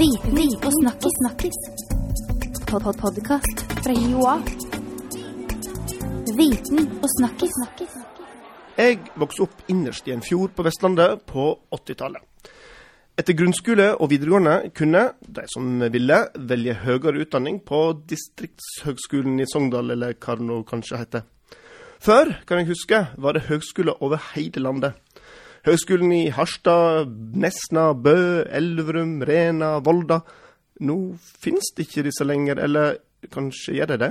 Viten og snakkis. snakkis. Pod -pod Podkast fra Joa. Viten og snakkis. snakkis. Jeg vokste opp innerst i en fjord på Vestlandet på 80-tallet. Etter grunnskole og videregående kunne de som ville, velge høyere utdanning på Distriktshøgskolen i Sogndal, eller hva det nå kanskje heter. Før, kan jeg huske, var det høgskoler over hele landet. Høgskolen i Harstad, Nesna, Bø, Elverum, Rena, Volda. Nå finnes det ikke disse lenger, eller kanskje gjør de det?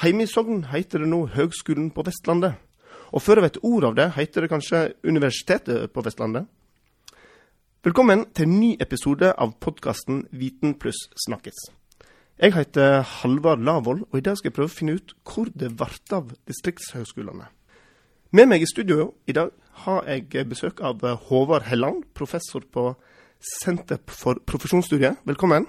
Hjemme i Sogn heter det nå Høgskolen på Vestlandet. Og før jeg vet ordet av det, heter det kanskje Universitetet på Vestlandet. Velkommen til en ny episode av podkasten Viten pluss snakkes. Jeg heter Halvard Lavoll, og i dag skal jeg prøve å finne ut hvor det ble av distriktshøgskolene. Med meg i studio i dag har jeg besøk av Håvard Helland, professor på Senter for profesjonsstudier. Velkommen.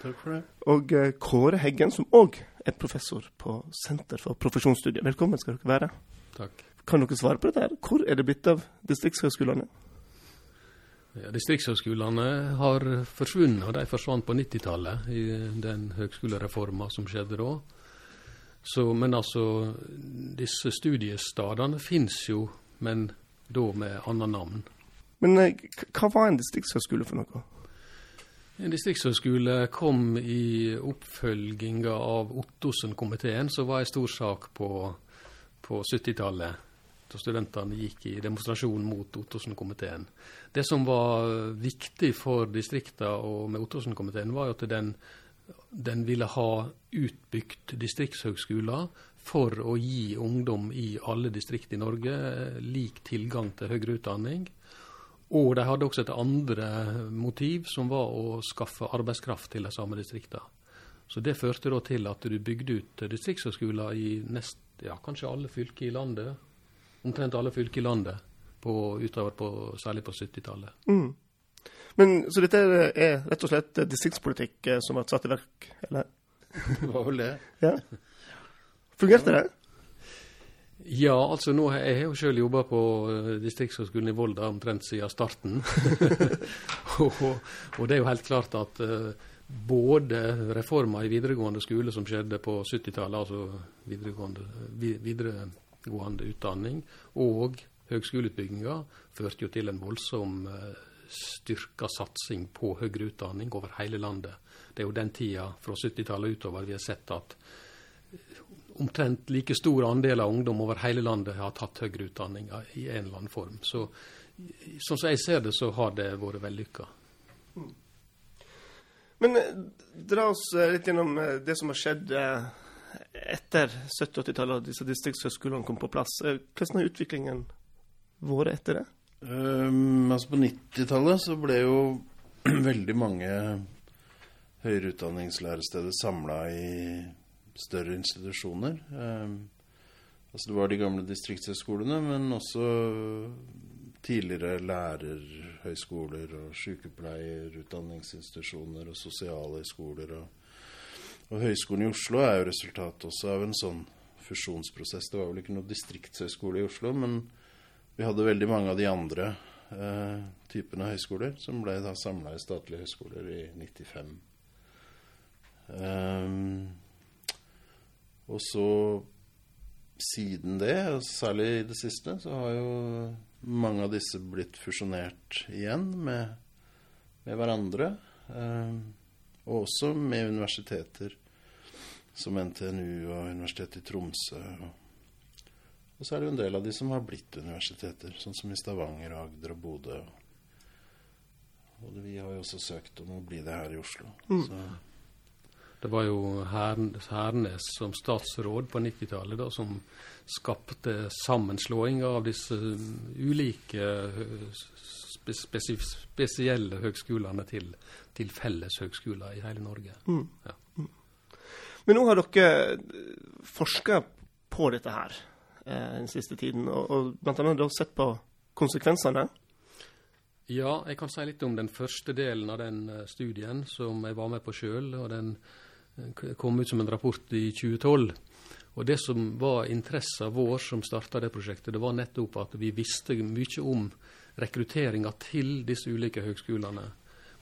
Takk for det. Og eh, Kåre Heggen, som òg er professor på Senter for profesjonsstudier. Velkommen skal dere være. Takk. Kan dere svare på dette? her? Hvor er det blitt av distriktshøgskolene? Ja, Distriktshøgskolene har forsvunnet, og de forsvant på 90-tallet i den høgskolereforma som skjedde da. Så, men altså, disse studiestadene fins jo, men da med annet navn. Men eh, hva var en distriktshøgskole for noe? En distriktshøgskole kom i oppfølginga av Ottosen-komiteen, som var ei stor sak på, på 70-tallet. Da studentene gikk i demonstrasjon mot Ottosen-komiteen. Det som var viktig for distrikta og med Ottosen-komiteen, var at den, den ville ha utbygd distriktshøgskoler for å gi ungdom i alle distrikt i Norge lik tilgang til høyere utdanning. Og de hadde også et andre motiv, som var å skaffe arbeidskraft til de samme distriktene. Så det førte da til at du bygde ut distriktshøgskoler i nest, ja, kanskje alle fylker i landet. Omtrent alle fylker i landet, på, utover på, særlig på 70-tallet. Mm. Men, så dette er- rett og slett distriktspolitikk eh, som har satt i verk? Eller? Det var vel det. Ja. Fungerte det? Ja, altså nå, har- jeg har jo sjøl jobba på eh, distriktshøgskolen i Volda omtrent siden starten. og, og det er jo helt klart at uh, både reformer i videregående skole som skjedde på 70-tallet, altså videregående, videregående utdanning, og høgskoleutbygginga, førte jo til en voldsom eh, styrka satsing på høyere utdanning over hele landet. Det er jo den tida fra 70-tallet utover vi har sett at omtrent like stor andel av ungdom over hele landet har tatt høyere utdanning i en eller annen form. Så sånn som jeg ser det, så har det vært vellykka. Men eh, dra oss eh, litt gjennom eh, det som har skjedd etter 70-80-tallet da disse distriktshøyskolene kom på plass. Hvordan har utviklingen vært etter det? Um, altså på 90-tallet så ble jo veldig mange høyere utdanningslæresteder samla i større institusjoner. Um, altså det var de gamle distriktshøyskolene, men også tidligere lærerhøyskoler og sykepleierutdanningsinstitusjoner og sosialhøyskoler. Og, og Høgskolen i Oslo er jo resultatet også av en sånn fusjonsprosess. Det var vel ikke noe distriktshøyskole i Oslo, men vi hadde veldig mange av de andre eh, typene høyskoler som ble da samla i statlige høyskoler i 95. Um, og så siden det, og særlig i det siste, så har jo mange av disse blitt fusjonert igjen med, med hverandre. Um, og også med universiteter som NTNU og Universitetet i Tromsø. og og så er det jo en del av de som har blitt universiteter, sånn som i Stavanger, Agder og Bodø. Og vi har jo også søkt om å bli det her i Oslo. Så, Det var jo Hern- Hernes som statsråd på 90-tallet som skapte sammenslåing av disse ulike spesielle høgskolene til, til felles høgskoler i hele Norge. Mm. Ja. Men nå har dere forska på dette her den siste tiden, og, og blant annet da sett på konsekvensene. Ja, jeg kan si litt om den første delen av den eh, studien som jeg var med på sjøl. Og den eh, kom ut som en rapport i 2012. Og det som var interessen vår som starta det prosjektet, det var nettopp at vi visste mye om rekrutteringa til disse ulike høgskolene.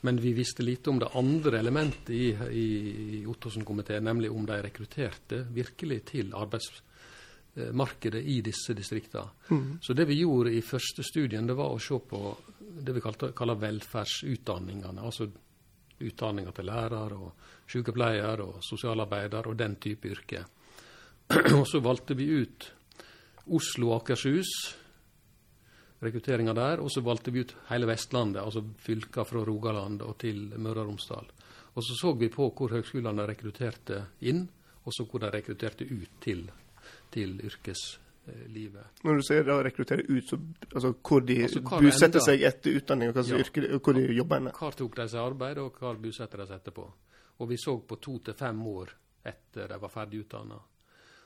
Men vi visste lite om det andre elementet i, i, i Ottosen-komiteen, nemlig om de rekrutterte virkelig til arbeidsmarkedet i disse distriktene. Mm. Så det vi gjorde i første studien, det var å se på det vi kalte, kaller velferdsutdanningene. Altså utdanninger til lærer og sykepleier og sosialarbeider og den type yrke. og så valgte vi ut Oslo og Akershus, rekrutteringa der. Og så valgte vi ut hele Vestlandet, altså fylka fra Rogaland og til Møre og Romsdal. Og så så vi på hvor høgskolene rekrutterte inn, og så hvor de rekrutterte ut til, til yrkeslivet. Når du sier da rekruttere ut, så altså hvor de Altså, bosetter seg etter utdanning, og hva Ja. yrke, hvor de jobber henne. Hvor tok de seg arbeid, og hvor bosetter de seg etterpå. Og vi så på to til fem år etter de var ferdig utdanna.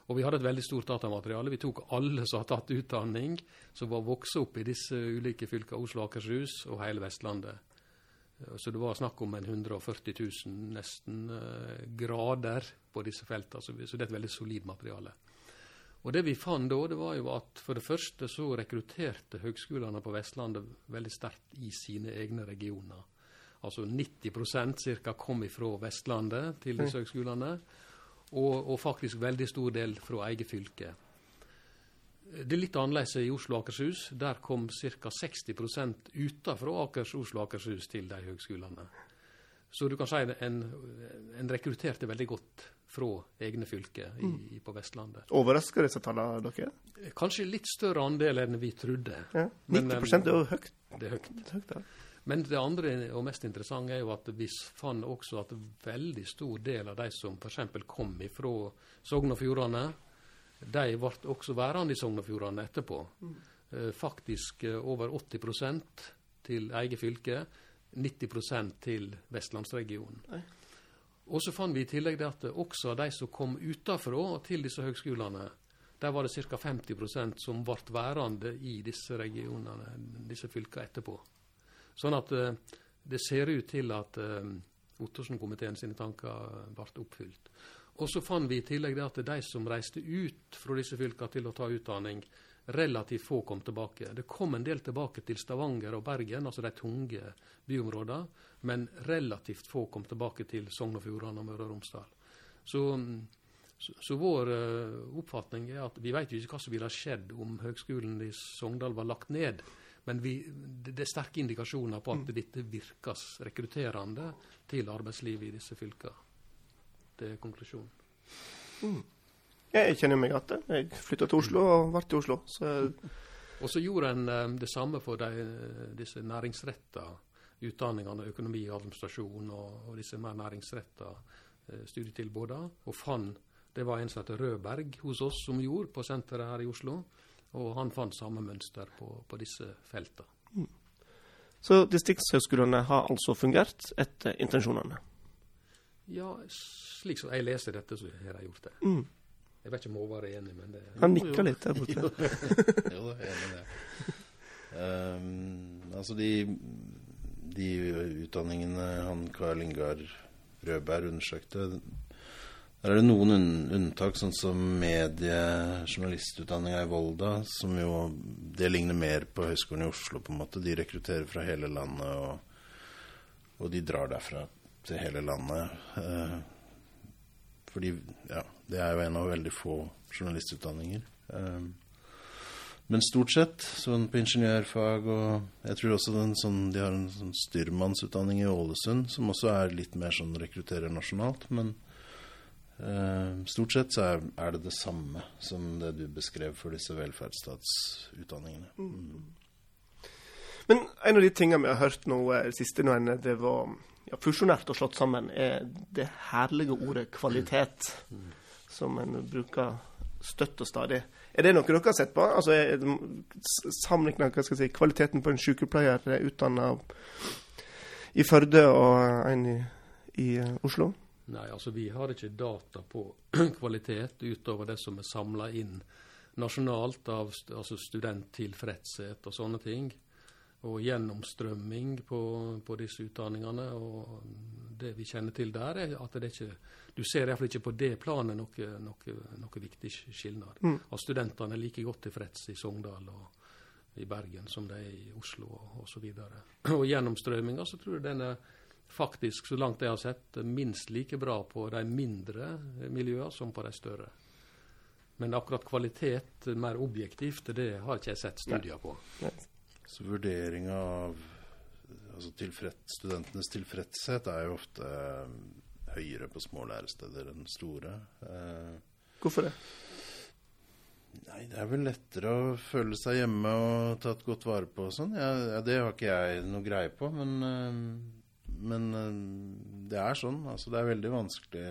Og vi hadde et veldig stort datamateriale. Vi tok alle som har tatt utdanning, som var vokst opp i disse ulike fylkene, Oslo og Akershus og hele Vestlandet. Så det var snakk om en 140 000 nesten eh, grader på disse feltene, så, så det er et veldig solid materiale. Og det vi fant da, det var jo at for det første så rekrutterte høgskolene på Vestlandet veldig sterkt i sine egne regioner. Altså 90% ca. kom ifra Vestlandet til disse høgskolene, og, og faktisk veldig stor del fra eget fylke. Det er litt annerledes i Oslo og Akershus. Der kom ca. 60 utenfor Akers, Oslo og Akershus til de høgskolene. Så du kan si en, en rekrutterte veldig godt fra egne fylker i, i, på Vestlandet. Overrasker disse tallene dere? Kanskje litt større andel enn vi trodde. Ja. Men, er jo høyt. Det er høyt. høyt ja. Men det andre og mest interessante er jo at vi fant også at veldig stor del av de som f.eks. kom fra Sogn og Fjordane, de ble også værende i Sogn og Fjordane etterpå. Mm. faktisk eh, over 80 til eget fylke, 90 til vestlandsregionen. Nei. Og så fant vi i tillegg det at også de som kom utenfra til disse høgskolene, der var det ca. 50% som ble værende i disse regionene, disse fylkene etterpå. Sånn at eh, det ser ut til at eh, Ottersen-komiteen sine tanker ble oppfylt. Og så fant vi i tillegg det at de som reiste ut fra disse fylkene til å ta utdanning, relativt få kom tilbake. Det kom en del tilbake til Stavanger og Bergen, altså de tunge byområdene, men relativt få kom tilbake til Sogn og Fjordane og Møre og Romsdal. Så, så, så vår uh, oppfatning er at vi vet jo ikke hva som ville skjedd om Høgskolen i Sogndal var lagt ned. Men vi, det det er sterke indikasjoner på at dette virker rekrutterende til arbeidslivet i disse fylkene. Det er konklusjonen. Jeg kjenner meg igjen. Jeg flytta til Oslo og ble i Oslo. Så Og så gjorde en eh, det samme for de, disse næringsretta utdanningene, økonomi og administrasjon, og, og disse mer næringsretta eh, studietilbudene. Og fant Det var en som het Rødberg hos oss som gjorde på senteret her i Oslo. Og han fant samme mønster på, på disse feltene. Så distriktshøgskolene har altså fungert etter intensjonene. Ja, slik som jeg leser dette, så har de gjort det. Mm. Jeg vet ikke om Håvard er enig, men det Han nikker litt der borte. Jo, jeg er enig i det. Um, altså de, de utdanningene han Karl Ingar Rødberg undersøkte Der er det noen unn unntak, sånn som mediejournalistutdanninga i Volda, som jo Det ligner mer på Høgskolen i Oslo, på en måte. De rekrutterer fra hele landet, og, og de drar derfra til hele landet. Eh, fordi ja, det er jo en av veldig få journalistutdanninger. Eh, men stort sett, sånn på ingeniørfag og Jeg tror også den, sånn, de har en sånn styrmannsutdanning i Ålesund, som også er litt mer sånn rekrutterer nasjonalt. Men eh, stort sett så er, er det det samme som det du beskrev for disse velferdsstatsutdanningene. Mm. Men en av de tingene vi har hørt nå siste, når en- det var ja, fusjonert og slått sammen, er det herlige ordet kvalitet, som en bruker støtt og stadig. Er det noe dere har sett på? Altså, det s- Sammenlignet hva skal jeg si, kvaliteten på en sykepleier utdanna i Førde og en i, i eh, Oslo? Nei, altså vi har ikke data på kvalitet utover det som er samla inn nasjonalt av altså studenttilfredshet og sånne ting. Og gjennomstrømming på, på disse utdanningene. Og det vi kjenner til der, er at det ikke Du ser iallfall ikke på det planet noe, noe, noe viktig skilnad. Mm. At studentene er like godt tilfreds i Sogndal og i Bergen som de er i Oslo og osv. Og, og gjennomstrømminga så tror jeg den er faktisk, så langt jeg har sett, minst like bra på de mindre miljøene som på de større. Men akkurat kvalitet, mer objektivt, det har ikke jeg sett studier på. Så vurderinga av altså tilfreds, studentenes tilfredshet er jo ofte eh, høyere på små læresteder enn store. Eh, Hvorfor det? Nei, det er vel lettere å føle seg hjemme og tatt godt vare på og sånn. Ja, det har ikke jeg noe greie på, men, øh, men det er sånn. Altså, det er veldig vanskelig,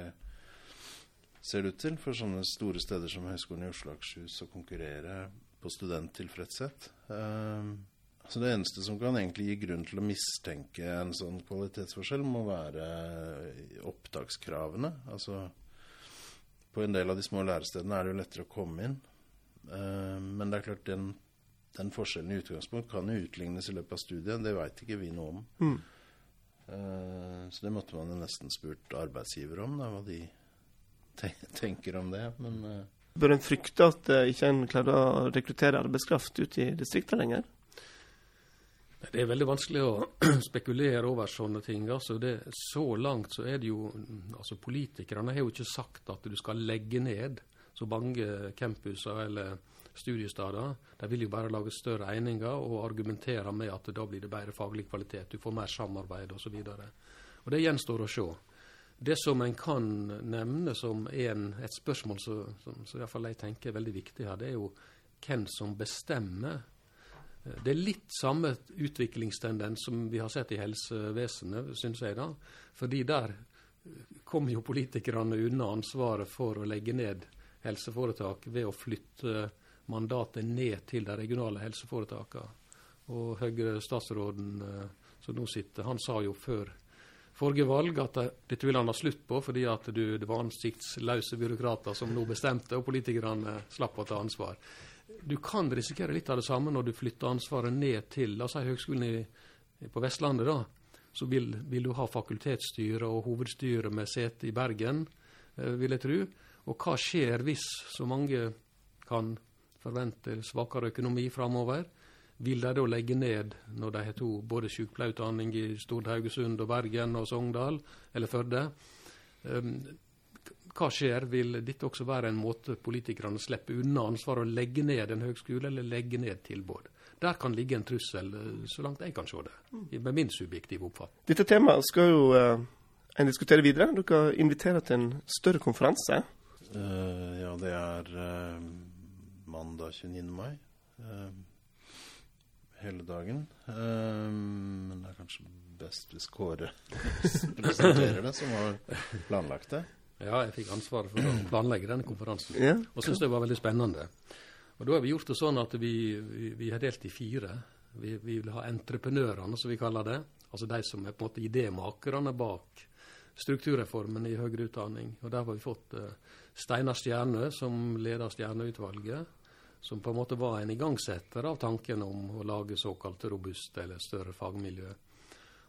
ser det ut til, for sånne store steder som Høgskolen i Oslo og Akershus å konkurrere på studenttilfredshet. Uh, altså det eneste som kan egentlig gi grunn til å mistenke en sånn kvalitetsforskjell, må være opptakskravene. Altså på en del av de små lærestedene er det jo lettere å komme inn. Uh, men det er klart, den, den, forskjellen i utgangspunkt kan jo utlignes i løpet av studiet. Det veit ikke vi noe om. Mm. Uh, så det måtte man jo nesten spurt arbeidsgiver om, da, hva de tenker om det. Men uh, Bør en frykte at ikke en klarer å rekruttere arbeidskraft ut i distriktene lenger? Det er veldig vanskelig å spekulere over sånne ting. Altså det, så langt så er det jo altså Politikerne har jo ikke sagt at du skal legge ned så mange campuser eller studiesteder. De vil jo bare lage større egninger og argumentere med at da blir det bedre faglig kvalitet, du får mer samarbeid osv. Det gjenstår å se. Det som en kan nevne som en, et spørsmål som, som, som jeg tenker er veldig viktig her, det er jo hvem som bestemmer. Det er litt samme utviklingstendens som vi har sett i helsevesenet, syns jeg. da. Fordi der kom jo politikerne unna ansvaret for å legge ned helseforetak ved å flytte mandatet ned til de regionale helseforetakene. Og Høyre-statsråden eh, som nå sitter, han sa jo før forrige valg at dette ville han ha slutt på, fordi at du, det var ansiktsløse byråkrater som nå bestemte, og politikerne slapp å ta ansvar. Du kan risikere litt av det samme når du flytter ansvaret ned til la oss si Høgskolen i, på Vestlandet. da, Så vil, vil, du ha fakultetsstyre og hovedstyre med sete i Bergen, eh, vil jeg tro. Og hva skjer hvis så mange kan forvente svakere økonomi framover? Vil de da legge ned når de har to både sykepleierutdanning i Stord, Haugesund og Bergen og Sogndal eller Førde? Um, hva skjer? Vil dette også være en måte politikerne slipper unna ansvaret å legge ned en høgskole eller legge ned tilbud? Der kan ligge en trussel, så langt jeg kan se det, med min subjektive oppfatning. Dette temaet skal jo uh, en diskutere videre. Dere inviterer til en større konferanse Uh, ja, det er uh, mandag 29. mai. Uh, hele dagen. men det er kanskje best hvis Kåre presenterer det, som har planlagt det. Ja, jeg fikk ansvaret for å planlegge denne konferansen, ja. og syntes det var veldig spennende. Og Da har vi gjort det sånn at vi, vi, vi har delt i fire. Vi, vi, vil ha entreprenørene, som vi kaller det. Altså de som er på en måte idémakerne bak strukturreformen i høyere utdanning. Og Der har vi fått uh, Steinar Stjerne, som leder Stjerneutvalget, som på en måte var en igangsetter av tanken om å lage såkalt robust eller større fagmiljø.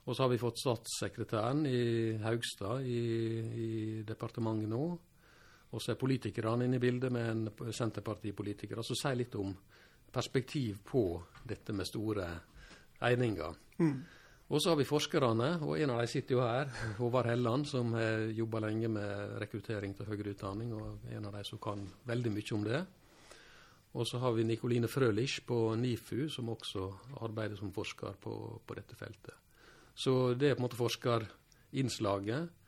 Og så har vi fått statssekretæren i Haugstad i, i departementet nå. Og så er politikerne inne i bildet med en senterpartipolitiker. Altså si litt om perspektiv på dette med store eininger. Mm. Og så har vi forskerne, og en av dem sitter jo her, Håvard Helland, som har jobba lenge med rekruttering til høyere utdanning, og en av de som kan veldig mye om det. Og så har vi Nikoline Frølich på NIFU, som også arbeider som forsker på, på dette feltet. Så det er på en måte forskerinnslaget.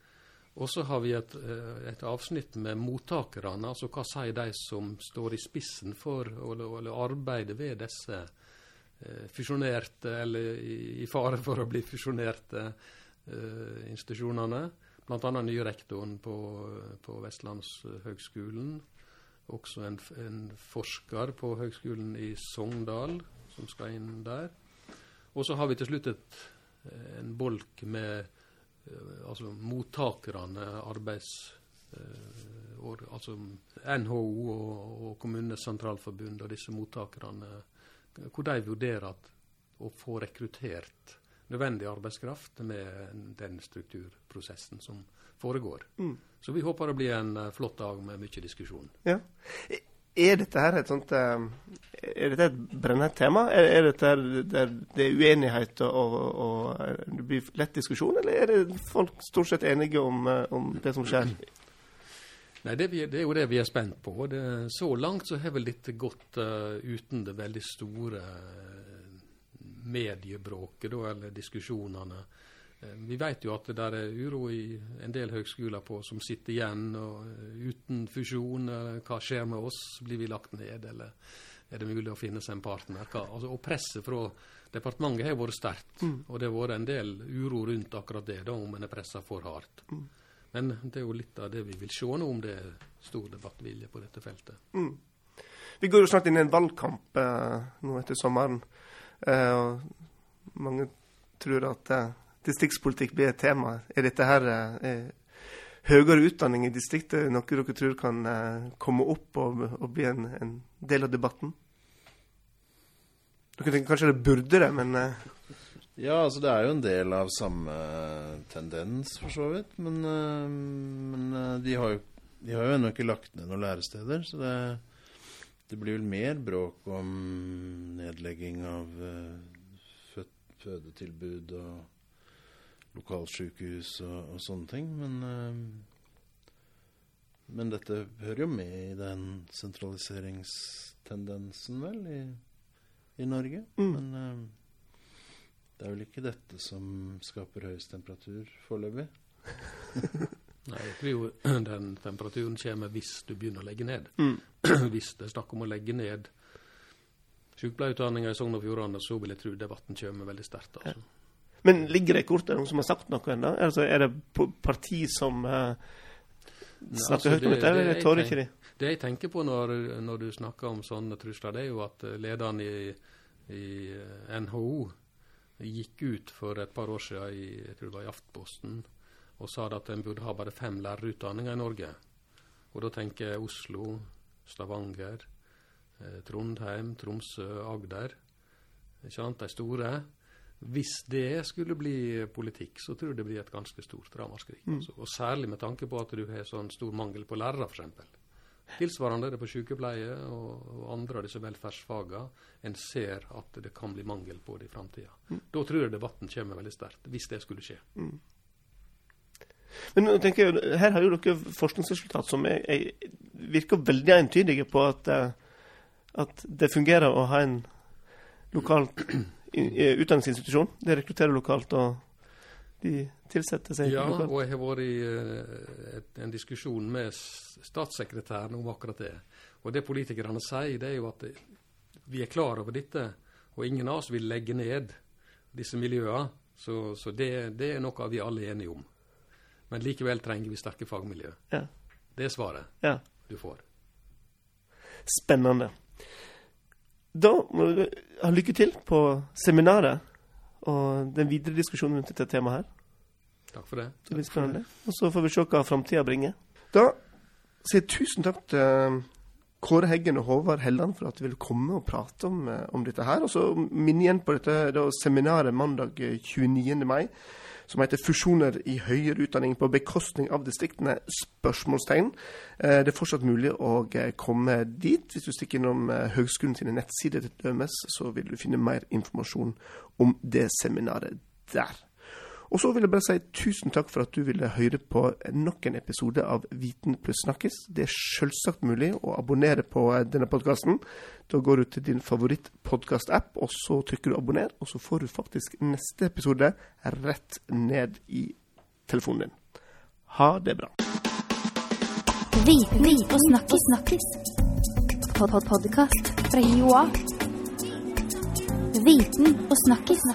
Og så har vi et, eh, et, avsnitt med mottakerne, altså hva sier de som står i spissen for å, arbeider arbeide ved disse Eh, fusjonerte, eller i fare for å bli fusjonerte, eh, institusjonene. Bl.a. nye rektoren på, på Vestlandshøgskolen. Også en, en, forsker på Høgskolen i Sogndal som skal inn der. Og så har vi til slutt et, en bolk med eh, altså mottakerne, arbeids... altså NHO og, og Kommunenes Sentralforbund og disse mottakerne hvor de vurderer at, å få rekruttert nødvendig arbeidskraft med den strukturprosessen som foregår. Mm. Så vi håper det blir en flott dag med mye diskusjon. Ja. Er dette her et sånt eh, Er dette et brennhett tema? Er, er dette her der det er uenighet og, og, og det blir lett diskusjon, eller er det folk stort sett enige om, eh, om det som skjer? Nei, det, vi, det, er jo det vi er spent på. Det, så langt så har vel dette gått uh, uten det veldig store mediebråket, da, eller diskusjonene. Uh, vi vet jo at det der er uro i en del høgskoler på som sitter igjen og uten fusjon. hva skjer med oss? Blir vi lagt ned, eller er det mulig å finne seg en partner? Altså, og presset fra departementet har vært sterkt, mm. og det har vært en del uro rundt akkurat det, da, om en er pressa for hardt. Mm. Men det er jo litt av det vi vil se nå, om det er stor debattvilje på dette feltet. Mm. Vi går jo snart inn i en valgkamp eh, nå etter sommeren. Eh, og mange tror at eh, distriktspolitikk blir et tema. Er dette her eh, høyere utdanning i distriktet noe dere tror kan eh, komme opp og, og bli en, en, del av debatten? Dere tenker kanskje det burde det, men eh, ja, altså det er jo en del av samme tendens, for så vidt. Men, men de har jo de har jo ennå ikke lagt ned noen læresteder, så det, det, blir vel mer bråk om nedlegging av fødetilbud og lokalsykehus og, og, sånne ting. Men, men dette hører jo med i den sentraliseringstendensen, vel, i, i Norge. Mm. Men det er vel ikke dette som skaper høyest temperatur foreløpig? Nei, jeg tror jo den temperaturen kommer hvis du begynner å legge ned. Mm. hvis det er snakk om å legge ned sykepleierutdanninga i Sogn og Fjordane, så vil jeg tro debatten kommer veldig sterkt. Altså. Ja. Men ligger det i kortet noen som har sagt noe ennå? Altså, er det parti som uh, snakker altså, høyt om dette, eller tør ikke de? Det jeg tenker på når, når, du snakker om sånne trusler, det er jo at lederen i, i eh, NHO gikk ut for et par år siden i, jeg tror det var i Aftposten og sa at en burde ha bare fem lærerutdanninger i Norge. Og da tenker jeg Oslo, Stavanger, eh, Trondheim, Tromsø, Agder. Ikke sant, de store. Hvis det skulle bli politikk, så tror jeg det blir et ganske stort ramaskrik. Mm. Altså. Og særlig med tanke på at du har sånn stor mangel på lærere, f.eks. Tilsvarende er det på sykepleie og, og andre av disse velferdsfagene. En ser at det kan bli mangel på det i framtida. Mm. Da tror jeg debatten kommer veldig sterkt, hvis det skulle skje. Mm. Men nå tenker jeg, her har jo dere forskningsresultat som er, er, virker veldig entydige på at, eh, at, det fungerer å ha en lokal utdanningsinstitusjon. De rekrutterer lokalt, og de tilsetter seg Ja, lokalt. og jeg har vært i et, en diskusjon med statssekretæren om akkurat det. Og det politikerne sier, det er jo at vi er klar over dette, og ingen av oss vil legge ned disse miljøene. Så, så det, det, er noe vi alle er enige om. Men likevel trenger vi sterke fagmiljø. Ja. Det er svaret ja. du får. Spennende. Da må du ha lykke til på seminaret og den videre diskusjonen rundt dette temaet her. Takk for det. Det blir spennende. Og så får vi se hva framtida bringer. Da sier jeg tusen takk til eh, Kåre Heggen og Håvard Helland for at de ville komme og prate om, eh, om dette her. Og så minne igjen på dette da, seminaret mandag 29. Eh, mai som heter 'Fusjoner i høyere utdanning på bekostning av distriktene?' spørsmålstegn. Det er fortsatt mulig å komme dit. Hvis du stikker innom Høgskolen sine nettsider til dømes, så vil du finne mer informasjon om det seminaret der. Og så vil jeg bare si tusen takk for at du ville høre på nok en episode av Viten pluss snakkes. Det er selvsagt mulig å abonnere på denne podkasten. Da går du til din favorittpodkast-app, og så trykker du abonner, og så får du faktisk neste episode rett ned i telefonen din. Ha det bra. Viten og snakkis. Pod-pod-podkast fra Joa. Viten og snakkis.